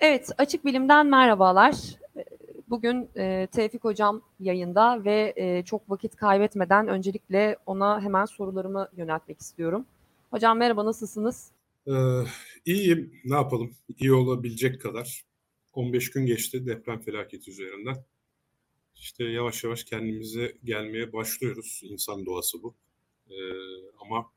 Evet, Açık Bilim'den merhabalar. Bugün e, Tevfik Hocam yayında ve e, çok vakit kaybetmeden öncelikle ona hemen sorularımı yöneltmek istiyorum. Hocam merhaba, nasılsınız? Ee, iyiyim, ne yapalım? İyi olabilecek kadar. 15 gün geçti deprem felaketi üzerinden. İşte yavaş yavaş kendimize gelmeye başlıyoruz. İnsan doğası bu. Ee, ama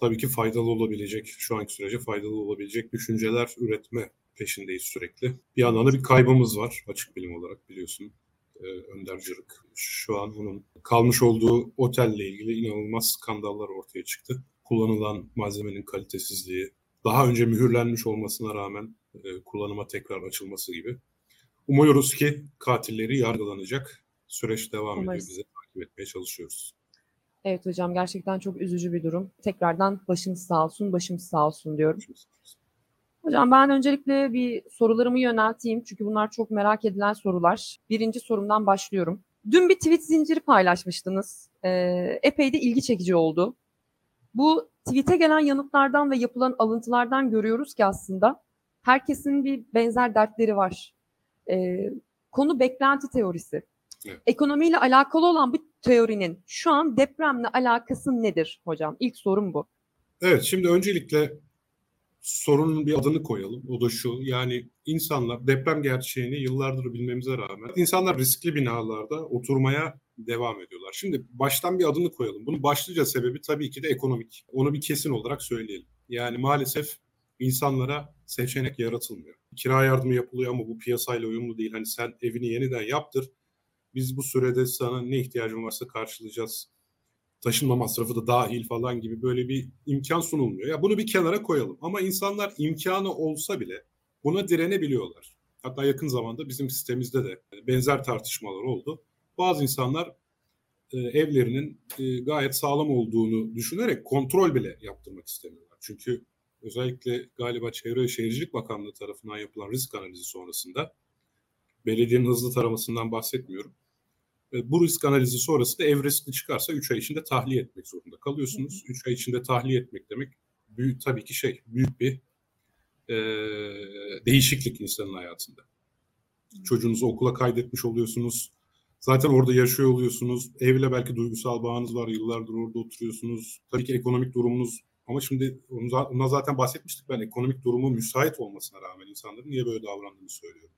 tabii ki faydalı olabilecek, şu anki sürece faydalı olabilecek düşünceler üretme peşindeyiz sürekli. Bir yandan da bir kaybımız var açık bilim olarak biliyorsun. Ee, Önder Cırık. Şu an onun kalmış olduğu otelle ilgili inanılmaz skandallar ortaya çıktı. Kullanılan malzemenin kalitesizliği, daha önce mühürlenmiş olmasına rağmen e, kullanıma tekrar açılması gibi. Umuyoruz ki katilleri yargılanacak. Süreç devam Umarız. ediyor. Bize takip etmeye çalışıyoruz. Evet hocam gerçekten çok üzücü bir durum. Tekrardan başınız sağ olsun, başımız sağ olsun diyorum. Hocam ben öncelikle bir sorularımı yönelteyim çünkü bunlar çok merak edilen sorular. Birinci sorumdan başlıyorum. Dün bir tweet zinciri paylaşmıştınız. Ee, epey de ilgi çekici oldu. Bu tweet'e gelen yanıtlardan ve yapılan alıntılardan görüyoruz ki aslında herkesin bir benzer dertleri var. Ee, konu beklenti teorisi. Evet. Ekonomiyle alakalı olan bu teorinin şu an depremle alakası nedir hocam? İlk sorum bu. Evet şimdi öncelikle sorunun bir adını koyalım. O da şu yani insanlar deprem gerçeğini yıllardır bilmemize rağmen insanlar riskli binalarda oturmaya devam ediyorlar. Şimdi baştan bir adını koyalım. Bunun başlıca sebebi tabii ki de ekonomik. Onu bir kesin olarak söyleyelim. Yani maalesef insanlara seçenek yaratılmıyor. Kira yardımı yapılıyor ama bu piyasayla uyumlu değil. Hani sen evini yeniden yaptır. Biz bu sürede sana ne ihtiyacın varsa karşılayacağız taşınma masrafı da dahil falan gibi böyle bir imkan sunulmuyor. Ya bunu bir kenara koyalım. Ama insanlar imkanı olsa bile buna direnebiliyorlar. Hatta yakın zamanda bizim sitemizde de benzer tartışmalar oldu. Bazı insanlar e, evlerinin e, gayet sağlam olduğunu düşünerek kontrol bile yaptırmak istemiyorlar. Çünkü özellikle galiba Çevre ve Şehircilik Bakanlığı tarafından yapılan risk analizi sonrasında belediyenin hızlı taramasından bahsetmiyorum bu risk analizi sonrasında ev riskli çıkarsa 3 ay içinde tahliye etmek zorunda kalıyorsunuz. 3 ay içinde tahliye etmek demek büyük tabii ki şey büyük bir e, değişiklik insanın hayatında. Çocuğunuzu okula kaydetmiş oluyorsunuz. Zaten orada yaşıyor oluyorsunuz. Evle belki duygusal bağınız var. Yıllardır orada oturuyorsunuz. Tabii ki ekonomik durumunuz ama şimdi ona zaten bahsetmiştik ben ekonomik durumu müsait olmasına rağmen insanların niye böyle davrandığını söylüyorum.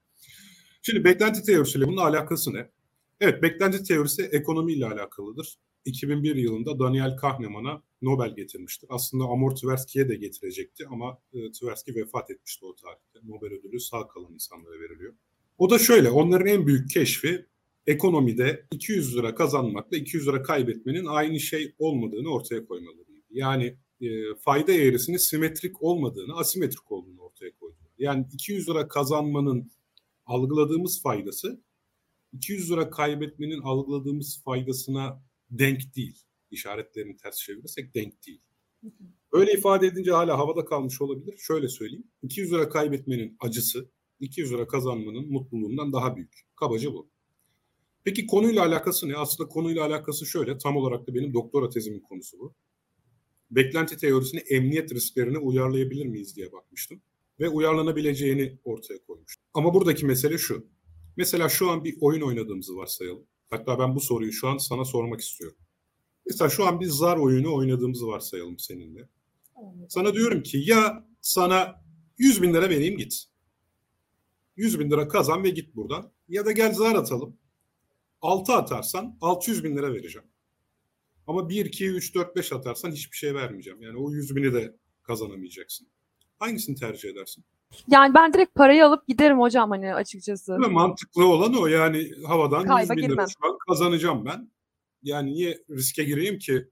Şimdi beklenti teorisiyle bunun alakası ne? Evet, beklenti teorisi ekonomiyle alakalıdır. 2001 yılında Daniel Kahneman'a Nobel getirmiştir. Aslında Amor Tversky'ye de getirecekti ama e, Tversky vefat etmişti o tarihte. Nobel ödülü sağ kalan insanlara veriliyor. O da şöyle, onların en büyük keşfi ekonomide 200 lira kazanmakla 200 lira kaybetmenin aynı şey olmadığını ortaya koymalarıydı. Yani e, fayda eğrisinin simetrik olmadığını, asimetrik olduğunu ortaya koydular. Yani 200 lira kazanmanın algıladığımız faydası 200 lira kaybetmenin algıladığımız faydasına denk değil. İşaretlerini ters çevirirsek denk değil. Öyle ifade edince hala havada kalmış olabilir. Şöyle söyleyeyim. 200 lira kaybetmenin acısı 200 lira kazanmanın mutluluğundan daha büyük. Kabaca bu. Peki konuyla alakası ne? Aslında konuyla alakası şöyle. Tam olarak da benim doktora tezimin konusu bu. Beklenti teorisini emniyet risklerine uyarlayabilir miyiz diye bakmıştım. Ve uyarlanabileceğini ortaya koymuştum. Ama buradaki mesele şu. Mesela şu an bir oyun oynadığımızı varsayalım. Hatta ben bu soruyu şu an sana sormak istiyorum. Mesela şu an bir zar oyunu oynadığımızı varsayalım seninle. Sana diyorum ki ya sana 100 bin lira vereyim git. 100 bin lira kazan ve git buradan. Ya da gel zar atalım. 6 atarsan 600 bin lira vereceğim. Ama 1, 2, 3, 4, 5 atarsan hiçbir şey vermeyeceğim. Yani o 100 bini de kazanamayacaksın. Hangisini tercih edersin? Yani ben direkt parayı alıp giderim hocam hani açıkçası. Ve mantıklı olan o yani havadan Kayba 100 bin lira şu an kazanacağım ben. Yani niye riske gireyim ki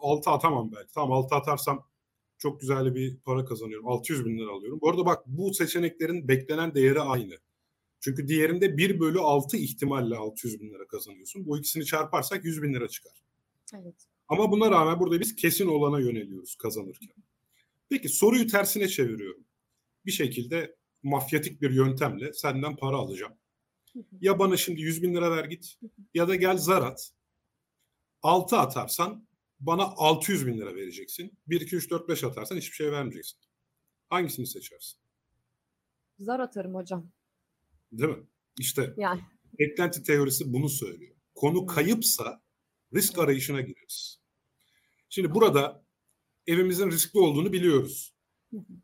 6 atamam belki. Tamam 6 atarsam çok güzel bir para kazanıyorum. 600 bin lira alıyorum. Bu arada bak bu seçeneklerin beklenen değeri aynı. Çünkü diğerinde 1 bölü 6 ihtimalle 600 bin lira kazanıyorsun. Bu ikisini çarparsak 100 bin lira çıkar. Evet. Ama buna rağmen burada biz kesin olana yöneliyoruz kazanırken. Peki soruyu tersine çeviriyorum bir şekilde mafyatik bir yöntemle senden para alacağım. Ya bana şimdi 100 bin lira ver git ya da gel zar at. 6 atarsan bana 600 bin lira vereceksin. 1, 2, 3, 4, 5 atarsan hiçbir şey vermeyeceksin. Hangisini seçersin? Zar atarım hocam. Değil mi? İşte Yani. beklenti teorisi bunu söylüyor. Konu kayıpsa risk arayışına gireriz. Şimdi burada evimizin riskli olduğunu biliyoruz.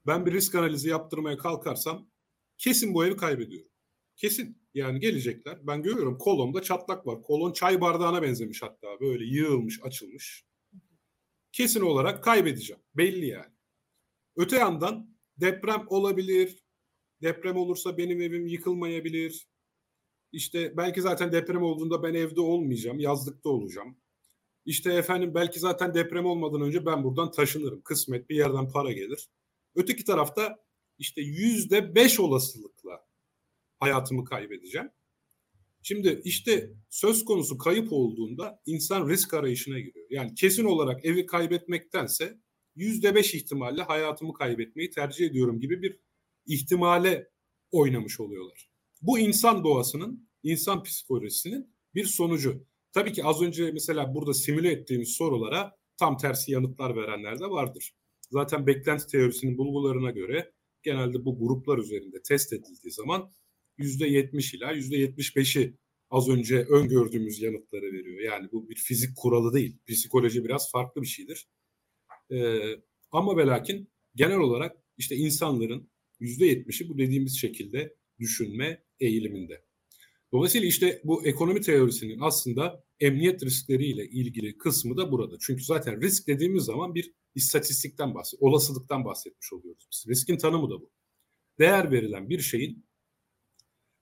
Ben bir risk analizi yaptırmaya kalkarsam kesin bu evi kaybediyorum. Kesin. Yani gelecekler. Ben görüyorum kolonda çatlak var. Kolon çay bardağına benzemiş hatta. Böyle yığılmış, açılmış. Kesin olarak kaybedeceğim. Belli yani. Öte yandan deprem olabilir. Deprem olursa benim evim yıkılmayabilir. İşte belki zaten deprem olduğunda ben evde olmayacağım. Yazlıkta olacağım. İşte efendim belki zaten deprem olmadan önce ben buradan taşınırım. Kısmet bir yerden para gelir. Öteki tarafta işte yüzde beş olasılıkla hayatımı kaybedeceğim. Şimdi işte söz konusu kayıp olduğunda insan risk arayışına giriyor. Yani kesin olarak evi kaybetmektense yüzde beş ihtimalle hayatımı kaybetmeyi tercih ediyorum gibi bir ihtimale oynamış oluyorlar. Bu insan doğasının, insan psikolojisinin bir sonucu. Tabii ki az önce mesela burada simüle ettiğimiz sorulara tam tersi yanıtlar verenler de vardır. Zaten beklenti teorisinin bulgularına göre genelde bu gruplar üzerinde test edildiği zaman %70 ila %75'i az önce öngördüğümüz yanıtları veriyor. Yani bu bir fizik kuralı değil. Psikoloji biraz farklı bir şeydir. Ee, ama ve lakin genel olarak işte insanların %70'i bu dediğimiz şekilde düşünme eğiliminde. Dolayısıyla işte bu ekonomi teorisinin aslında emniyet riskleriyle ilgili kısmı da burada. Çünkü zaten risk dediğimiz zaman bir istatistikten bahset, olasılıktan bahsetmiş oluyoruz biz. Riskin tanımı da bu. Değer verilen bir şeyin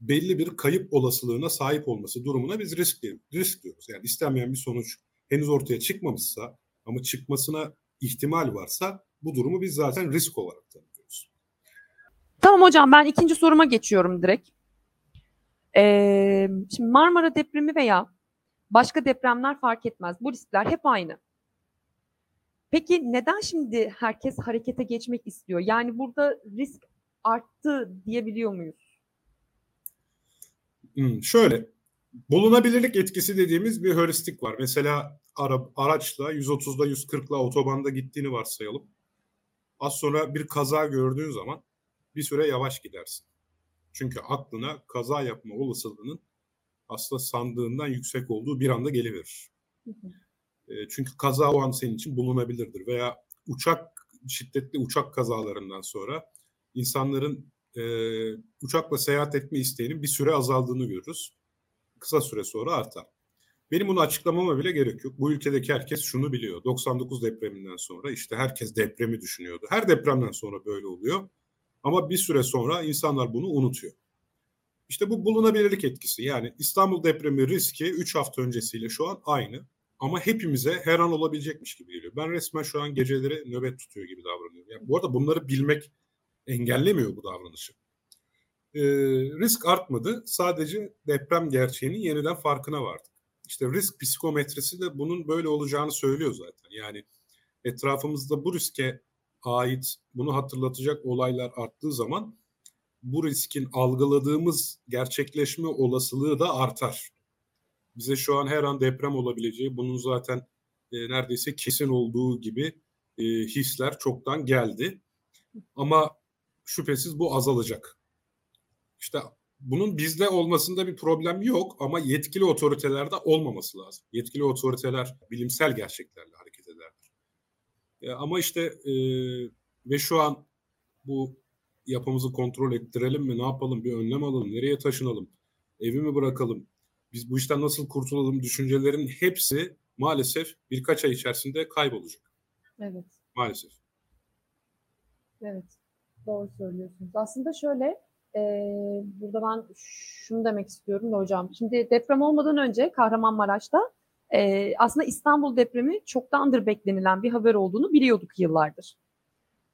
belli bir kayıp olasılığına sahip olması durumuna biz risk, risk diyoruz. Yani istenmeyen bir sonuç henüz ortaya çıkmamışsa ama çıkmasına ihtimal varsa bu durumu biz zaten risk olarak tanımlıyoruz. Tamam hocam ben ikinci soruma geçiyorum direkt. Ee, şimdi Marmara depremi veya başka depremler fark etmez. Bu riskler hep aynı. Peki neden şimdi herkes harekete geçmek istiyor? Yani burada risk arttı diyebiliyor muyuz? Hmm, şöyle, bulunabilirlik etkisi dediğimiz bir heuristik var. Mesela ara, araçla 130'da 140'la otobanda gittiğini varsayalım. Az sonra bir kaza gördüğün zaman bir süre yavaş gidersin. Çünkü aklına kaza yapma olasılığının aslında sandığından yüksek olduğu bir anda geliverir. E, çünkü kaza o an senin için bulunabilirdir. Veya uçak şiddetli uçak kazalarından sonra insanların e, uçakla seyahat etme isteğinin bir süre azaldığını görürüz. Kısa süre sonra artar. Benim bunu açıklamama bile gerek yok. Bu ülkedeki herkes şunu biliyor. 99 depreminden sonra işte herkes depremi düşünüyordu. Her depremden sonra böyle oluyor. Ama bir süre sonra insanlar bunu unutuyor. İşte bu bulunabilirlik etkisi. Yani İstanbul depremi riski 3 hafta öncesiyle şu an aynı. Ama hepimize her an olabilecekmiş gibi geliyor. Ben resmen şu an geceleri nöbet tutuyor gibi davranıyorum. Yani bu arada bunları bilmek engellemiyor bu davranışı. Ee, risk artmadı. Sadece deprem gerçeğinin yeniden farkına vardık. İşte risk psikometrisi de bunun böyle olacağını söylüyor zaten. Yani etrafımızda bu riske ait bunu hatırlatacak olaylar arttığı zaman bu riskin algıladığımız gerçekleşme olasılığı da artar. Bize şu an her an deprem olabileceği, bunun zaten e, neredeyse kesin olduğu gibi e, hisler çoktan geldi. Ama şüphesiz bu azalacak. İşte bunun bizde olmasında bir problem yok ama yetkili otoritelerde olmaması lazım. Yetkili otoriteler bilimsel gerçeklerle hareket ederler. E, ama işte e, ve şu an bu yapımızı kontrol ettirelim mi, ne yapalım, bir önlem alalım, nereye taşınalım, evi mi bırakalım, biz bu işten nasıl kurtulalım düşüncelerin hepsi maalesef birkaç ay içerisinde kaybolacak. Evet. Maalesef. Evet. Doğru söylüyorsunuz. Aslında şöyle e, burada ben şunu demek istiyorum da hocam. Şimdi deprem olmadan önce Kahramanmaraş'ta e, aslında İstanbul depremi çoktandır beklenilen bir haber olduğunu biliyorduk yıllardır.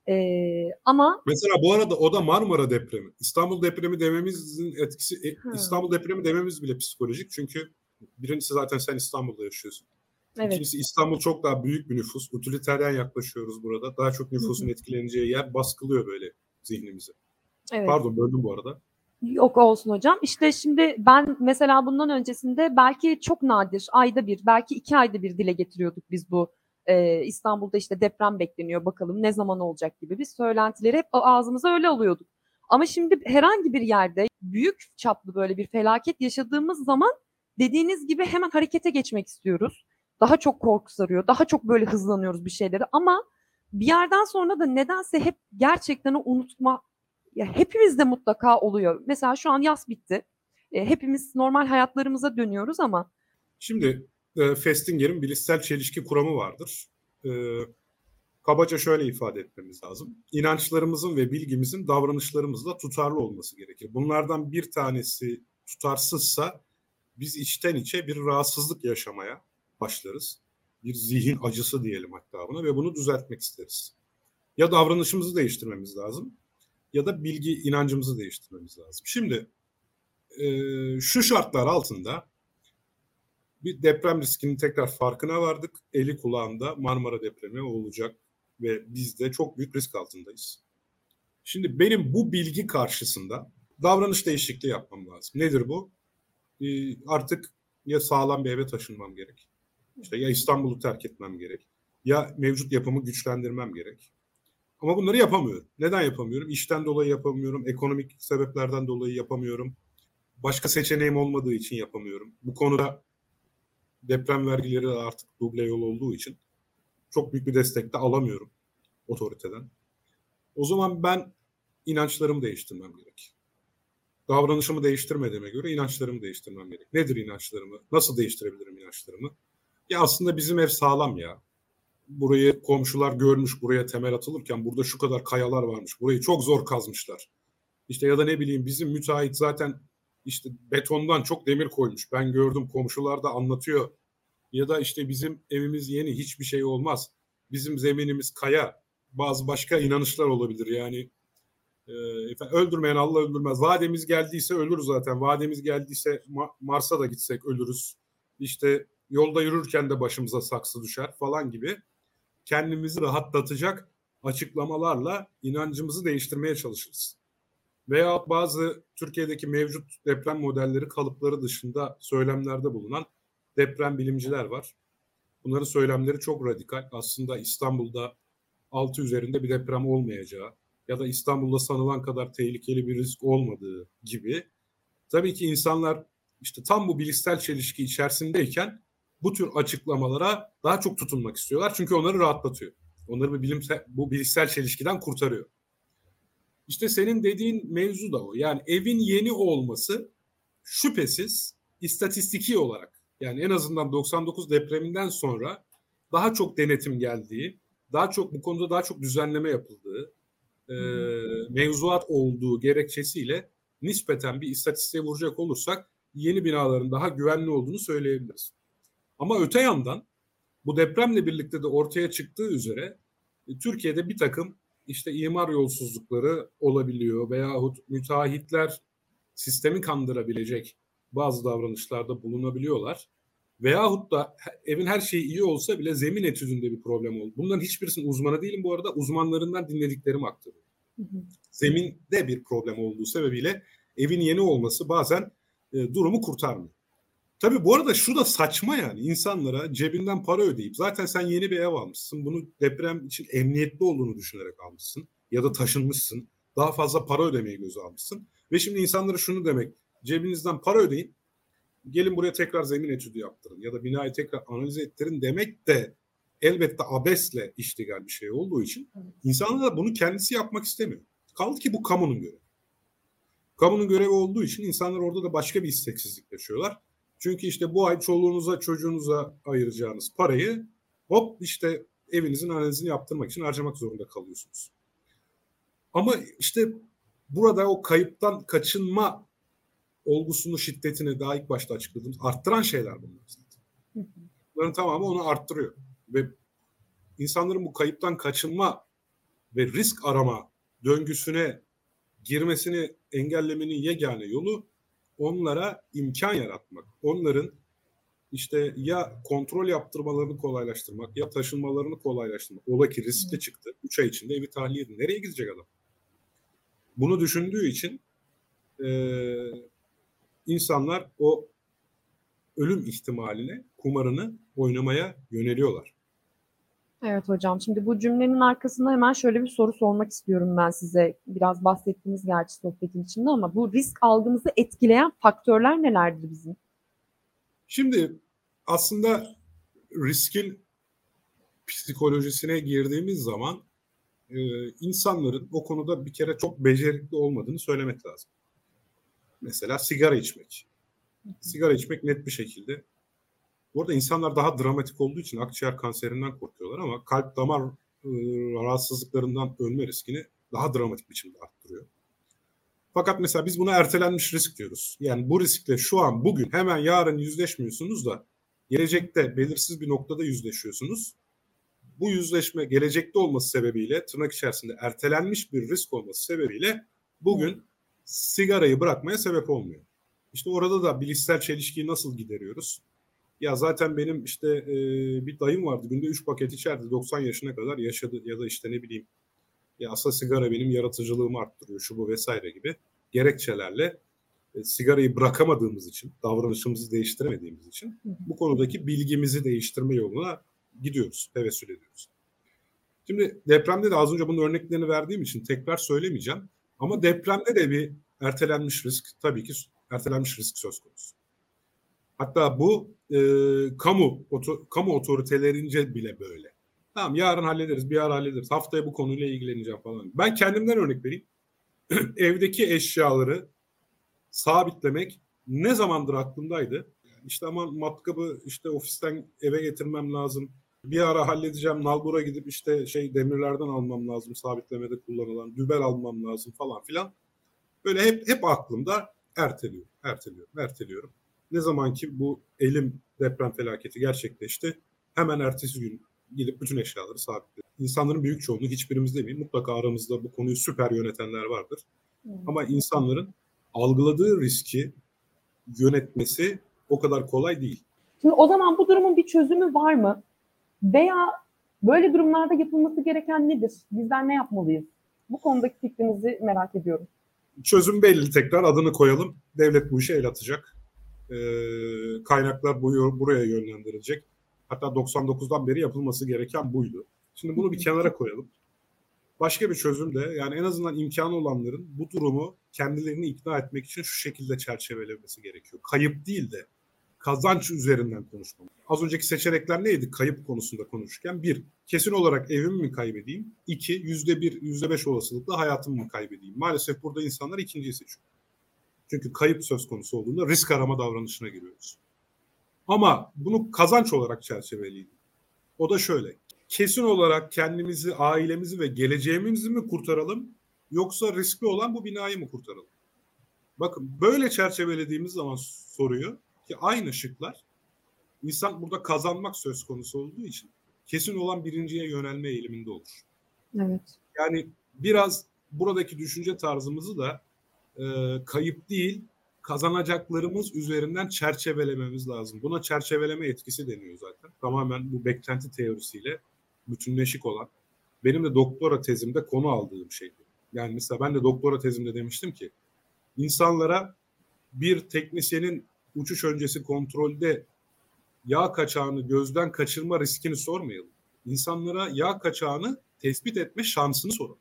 Ee, ama mesela bu arada o da Marmara depremi. İstanbul depremi dememizin etkisi e, Ha. İstanbul depremi dememiz bile psikolojik. Çünkü birincisi zaten sen İstanbul'da yaşıyorsun. evet, İkincisi İstanbul çok daha büyük bir nüfus. Utiliteryen yaklaşıyoruz burada. Daha çok nüfusun etkileneceği yer baskılıyor böyle zihnimizi. evet. Pardon böldüm bu arada. Yok olsun hocam. İşte şimdi ben mesela bundan öncesinde belki çok nadir ayda bir, belki iki ayda bir dile getiriyorduk biz bu e, İstanbul'da işte deprem bekleniyor bakalım ne zaman olacak gibi biz söylentileri hep ağzımıza öyle alıyorduk. Ama şimdi herhangi bir yerde büyük çaplı böyle bir felaket yaşadığımız zaman dediğiniz gibi hemen harekete geçmek istiyoruz. Daha çok korku sarıyor, daha çok böyle hızlanıyoruz bir şeyleri ama bir yerden sonra da nedense hep gerçekten o unutma ya hepimizde mutlaka oluyor. Mesela şu an yaz bitti. E, hepimiz normal hayatlarımıza dönüyoruz ama Şimdi e, Festinger'in bilişsel çelişki kuramı vardır. E, kabaca şöyle ifade etmemiz lazım. İnançlarımızın ve bilgimizin davranışlarımızla tutarlı olması gerekir. Bunlardan bir tanesi tutarsızsa biz içten içe bir rahatsızlık yaşamaya başlarız. Bir zihin acısı diyelim hatta buna ve bunu düzeltmek isteriz. Ya davranışımızı değiştirmemiz lazım ya da bilgi inancımızı değiştirmemiz lazım. Şimdi e, şu şartlar altında bir deprem riskinin tekrar farkına vardık. Eli kulağında Marmara depremi olacak ve biz de çok büyük risk altındayız. Şimdi benim bu bilgi karşısında davranış değişikliği yapmam lazım. Nedir bu? Ee, artık ya sağlam bir eve taşınmam gerek. İşte ya İstanbul'u terk etmem gerek. Ya mevcut yapımı güçlendirmem gerek. Ama bunları yapamıyorum. Neden yapamıyorum? İşten dolayı yapamıyorum. Ekonomik sebeplerden dolayı yapamıyorum. Başka seçeneğim olmadığı için yapamıyorum. Bu konuda deprem vergileri artık duble yol olduğu için çok büyük bir destek de alamıyorum otoriteden. O zaman ben inançlarımı değiştirmem gerek. Davranışımı değiştirmediğime göre inançlarımı değiştirmem gerek. Nedir inançlarımı? Nasıl değiştirebilirim inançlarımı? Ya aslında bizim ev sağlam ya. Burayı komşular görmüş buraya temel atılırken burada şu kadar kayalar varmış. Burayı çok zor kazmışlar. İşte ya da ne bileyim bizim müteahhit zaten işte betondan çok demir koymuş. Ben gördüm komşular da anlatıyor. Ya da işte bizim evimiz yeni hiçbir şey olmaz. Bizim zeminimiz kaya. Bazı başka inanışlar olabilir yani. E, öldürmeyen Allah öldürmez. Vademiz geldiyse ölürüz zaten. Vademiz geldiyse Mars'a da gitsek ölürüz. İşte yolda yürürken de başımıza saksı düşer falan gibi kendimizi rahatlatacak açıklamalarla inancımızı değiştirmeye çalışırız veya bazı Türkiye'deki mevcut deprem modelleri kalıpları dışında söylemlerde bulunan deprem bilimciler var. Bunların söylemleri çok radikal. Aslında İstanbul'da 6 üzerinde bir deprem olmayacağı ya da İstanbul'da sanılan kadar tehlikeli bir risk olmadığı gibi. Tabii ki insanlar işte tam bu bilişsel çelişki içerisindeyken bu tür açıklamalara daha çok tutunmak istiyorlar. Çünkü onları rahatlatıyor. Onları bu, bilimsel, bu bilişsel çelişkiden kurtarıyor. İşte senin dediğin mevzu da o. Yani evin yeni olması şüphesiz istatistiki olarak yani en azından 99 depreminden sonra daha çok denetim geldiği, daha çok bu konuda daha çok düzenleme yapıldığı, e, mevzuat olduğu gerekçesiyle nispeten bir istatistiğe vuracak olursak yeni binaların daha güvenli olduğunu söyleyebiliriz. Ama öte yandan bu depremle birlikte de ortaya çıktığı üzere e, Türkiye'de bir takım işte imar yolsuzlukları olabiliyor veyahut müteahhitler sistemi kandırabilecek bazı davranışlarda bulunabiliyorlar. Veyahut da evin her şeyi iyi olsa bile zemin etüdünde bir problem oldu. Bunların hiçbirisinin uzmanı değilim bu arada. Uzmanlarından dinlediklerimi aktarıyorum. Zeminde bir problem olduğu sebebiyle evin yeni olması bazen e, durumu kurtarmıyor. Tabii bu arada şu da saçma yani insanlara cebinden para ödeyip zaten sen yeni bir ev almışsın. Bunu deprem için emniyetli olduğunu düşünerek almışsın ya da taşınmışsın. Daha fazla para ödemeyi göze almışsın. Ve şimdi insanlara şunu demek cebinizden para ödeyin gelin buraya tekrar zemin etüdü yaptırın ya da binayı tekrar analiz ettirin demek de elbette abesle iştigal bir şey olduğu için insanlar da bunu kendisi yapmak istemiyor. Kaldı ki bu kamunun görevi. Kamunun görevi olduğu için insanlar orada da başka bir isteksizlik yaşıyorlar. Çünkü işte bu ay çoluğunuza çocuğunuza ayıracağınız parayı hop işte evinizin analizini yaptırmak için harcamak zorunda kalıyorsunuz. Ama işte burada o kayıptan kaçınma olgusunu, şiddetini daha ilk başta açıkladığımız arttıran şeyler bunlar zaten. Bunların tamamı onu arttırıyor. Ve insanların bu kayıptan kaçınma ve risk arama döngüsüne girmesini engellemenin yegane yolu onlara imkan yaratmak. Onların işte ya kontrol yaptırmalarını kolaylaştırmak ya taşınmalarını kolaylaştırmak. Ola ki riskli çıktı. 3 ay içinde evi tahliye edin. Nereye gidecek adam? Bunu düşündüğü için e, insanlar o ölüm ihtimaline, kumarını oynamaya yöneliyorlar. Evet hocam. Şimdi bu cümlenin arkasında hemen şöyle bir soru sormak istiyorum ben size. Biraz bahsettiniz gerçi sohbetin içinde ama bu risk algımızı etkileyen faktörler nelerdir bizim? Şimdi aslında riskin psikolojisine girdiğimiz zaman e, insanların o konuda bir kere çok becerikli olmadığını söylemek lazım. Mesela sigara içmek. Sigara içmek net bir şekilde. Burada insanlar daha dramatik olduğu için akciğer kanserinden korkuyorlar ama kalp damar e, rahatsızlıklarından ölme riskini daha dramatik biçimde arttırıyor. Fakat mesela biz buna ertelenmiş risk diyoruz. Yani bu riskle şu an bugün hemen yarın yüzleşmiyorsunuz da gelecekte belirsiz bir noktada yüzleşiyorsunuz. Bu yüzleşme gelecekte olması sebebiyle tırnak içerisinde ertelenmiş bir risk olması sebebiyle bugün sigarayı bırakmaya sebep olmuyor. İşte orada da bilişsel çelişkiyi nasıl gideriyoruz? Ya zaten benim işte e, bir dayım vardı günde 3 paket içerdi 90 yaşına kadar yaşadı ya da işte ne bileyim ya aslında sigara benim yaratıcılığımı arttırıyor şu bu vesaire gibi gerekçelerle e, sigarayı bırakamadığımız için davranışımızı değiştiremediğimiz için bu konudaki bilgimizi değiştirme yoluna gidiyoruz, tevessül ediyoruz. Şimdi depremde de az önce bunun örneklerini verdiğim için tekrar söylemeyeceğim. Ama depremde de bir ertelenmiş risk tabii ki ertelenmiş risk söz konusu. Hatta bu e, kamu oto, kamu otoritelerince bile böyle. Tamam yarın hallederiz, bir ara hallederiz. Haftaya bu konuyla ilgileneceğim falan. Ben kendimden örnek vereyim. Evdeki eşyaları sabitlemek ne zamandır aklımdaydı. İşte ama matkabı işte ofisten eve getirmem lazım. Bir ara halledeceğim. Nalbur'a gidip işte şey demirlerden almam lazım. Sabitlemede kullanılan. Dübel almam lazım falan filan. Böyle hep hep aklımda erteliyorum, erteliyorum, erteliyorum. Ne zaman ki bu elim deprem felaketi gerçekleşti hemen ertesi gün gidip bütün eşyaları sabitledim. İnsanların büyük çoğunluğu hiçbirimiz değil. Mutlaka aramızda bu konuyu süper yönetenler vardır. Hmm. Ama insanların algıladığı riski yönetmesi o kadar kolay değil. Şimdi o zaman bu durumun bir çözümü var mı? Veya böyle durumlarda yapılması gereken nedir? Bizler ne yapmalıyız? Bu konudaki fikrinizi merak ediyorum. Çözüm belli tekrar adını koyalım. Devlet bu işe el atacak. Ee, kaynaklar bu, buraya yönlendirilecek. Hatta 99'dan beri yapılması gereken buydu. Şimdi bunu bir kenara koyalım. Başka bir çözüm de yani en azından imkanı olanların bu durumu kendilerini ikna etmek için şu şekilde çerçevelemesi gerekiyor. Kayıp değil de kazanç üzerinden konuşmamız. Az önceki seçenekler neydi kayıp konusunda konuşurken? Bir, kesin olarak evimi mi kaybedeyim? İki, yüzde bir, yüzde beş olasılıkla hayatımı mı kaybedeyim? Maalesef burada insanlar ikinciyi seçiyor. Çünkü kayıp söz konusu olduğunda risk arama davranışına giriyoruz. Ama bunu kazanç olarak çerçeveleyeyim. O da şöyle. Kesin olarak kendimizi, ailemizi ve geleceğimizi mi kurtaralım yoksa riskli olan bu binayı mı kurtaralım? Bakın böyle çerçevelediğimiz zaman soruyu ki aynı şıklar insan burada kazanmak söz konusu olduğu için kesin olan birinciye yönelme eğiliminde olur. Evet. Yani biraz buradaki düşünce tarzımızı da e, kayıp değil kazanacaklarımız üzerinden çerçevelememiz lazım. Buna çerçeveleme etkisi deniyor zaten. Tamamen bu beklenti teorisiyle bütünleşik olan. Benim de doktora tezimde konu aldığım şeydi. Yani mesela ben de doktora tezimde demiştim ki insanlara bir teknisyenin uçuş öncesi kontrolde yağ kaçağını gözden kaçırma riskini sormayalım. İnsanlara yağ kaçağını tespit etme şansını sorun.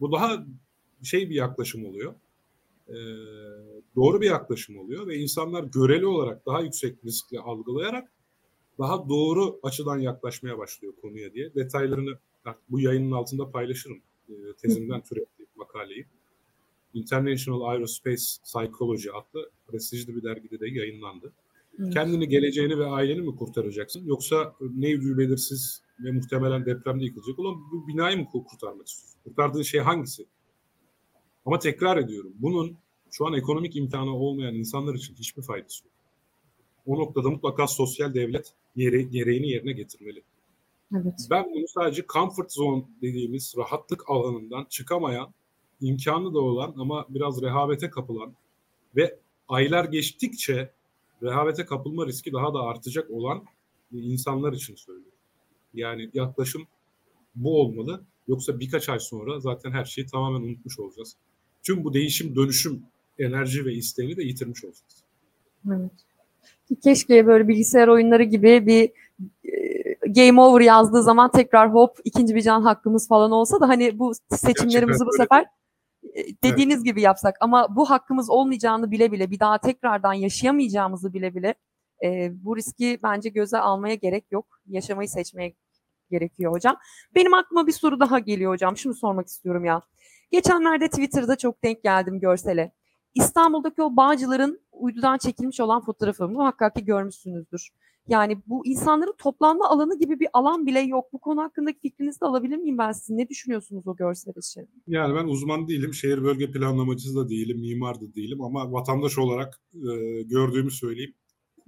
Bu daha şey bir yaklaşım oluyor. Ee, doğru bir yaklaşım oluyor ve insanlar göreli olarak daha yüksek riskle algılayarak daha doğru açıdan yaklaşmaya başlıyor konuya diye. Detaylarını bu yayının altında paylaşırım. E, tezimden türettiğim makaleyi. International Aerospace Psychology adlı prestijli bir dergide de yayınlandı. Evet. Kendini, geleceğini ve aileni mi kurtaracaksın? Yoksa ne yüzü belirsiz ve muhtemelen depremde yıkılacak olan bu binayı mı kurtarmak istiyorsun? Kurtardığın şey hangisi? Ama tekrar ediyorum. Bunun şu an ekonomik imkanı olmayan insanlar için hiçbir faydası yok. O noktada mutlaka sosyal devlet yere, gereğini yerine getirmeli. Evet. Ben bunu sadece comfort zone dediğimiz rahatlık alanından çıkamayan, imkanı da olan ama biraz rehavete kapılan ve aylar geçtikçe rehavete kapılma riski daha da artacak olan insanlar için söylüyorum. Yani yaklaşım bu olmalı. Yoksa birkaç ay sonra zaten her şeyi tamamen unutmuş olacağız. Tüm bu değişim, dönüşüm enerji ve isteğini de yitirmiş olacağız. Evet. Keşke böyle bilgisayar oyunları gibi bir game over yazdığı zaman tekrar hop ikinci bir can hakkımız falan olsa da hani bu seçimlerimizi bu öyle. sefer e, dediğiniz gibi yapsak ama bu hakkımız olmayacağını bile bile bir daha tekrardan yaşayamayacağımızı bile bile e, bu riski bence göze almaya gerek yok. Yaşamayı seçmeye gerekiyor hocam. Benim aklıma bir soru daha geliyor hocam. Şunu sormak istiyorum ya. Geçenlerde Twitter'da çok denk geldim görsele. İstanbul'daki o bağcıların uydudan çekilmiş olan fotoğrafı muhakkak ki görmüşsünüzdür. Yani bu insanların toplanma alanı gibi bir alan bile yok. Bu konu hakkındaki fikrinizi de alabilir miyim ben sizin? Ne düşünüyorsunuz o görsel için? Yani ben uzman değilim, şehir bölge planlamacısı da değilim, mimar da değilim ama vatandaş olarak e, gördüğümü söyleyeyim.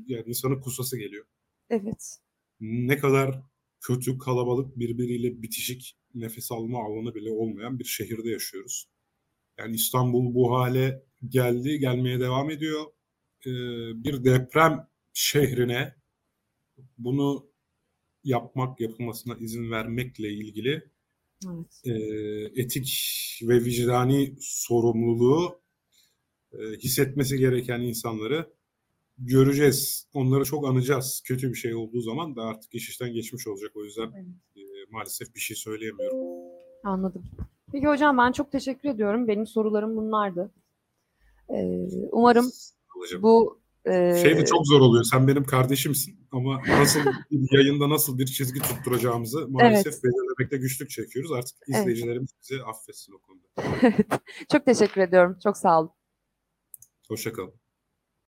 Yani insanın kusası geliyor. Evet. Ne kadar kötü, kalabalık, birbiriyle bitişik, nefes alma alanı bile olmayan bir şehirde yaşıyoruz. Yani İstanbul bu hale geldi, gelmeye devam ediyor. E, bir deprem şehrine bunu yapmak, yapılmasına izin vermekle ilgili Evet. e, etik ve vicdani sorumluluğu e, hissetmesi gereken insanları göreceğiz. Onları çok anacağız. Kötü bir şey olduğu zaman da artık iş işten geçmiş olacak. O yüzden Evet. e, maalesef bir şey söyleyemiyorum. Anladım. Peki hocam ben çok teşekkür ediyorum. Benim sorularım bunlardı. Ee, umarım bu e, Şey de çok zor oluyor. Sen benim kardeşimsin ama nasıl bir yayında nasıl bir çizgi tutturacağımızı maalesef Evet. belirlemekte güçlük çekiyoruz. Artık Evet. izleyicilerimiz bizi affetsin o konuda. çok teşekkür ediyorum. Çok sağ olun. Hoşçakalın.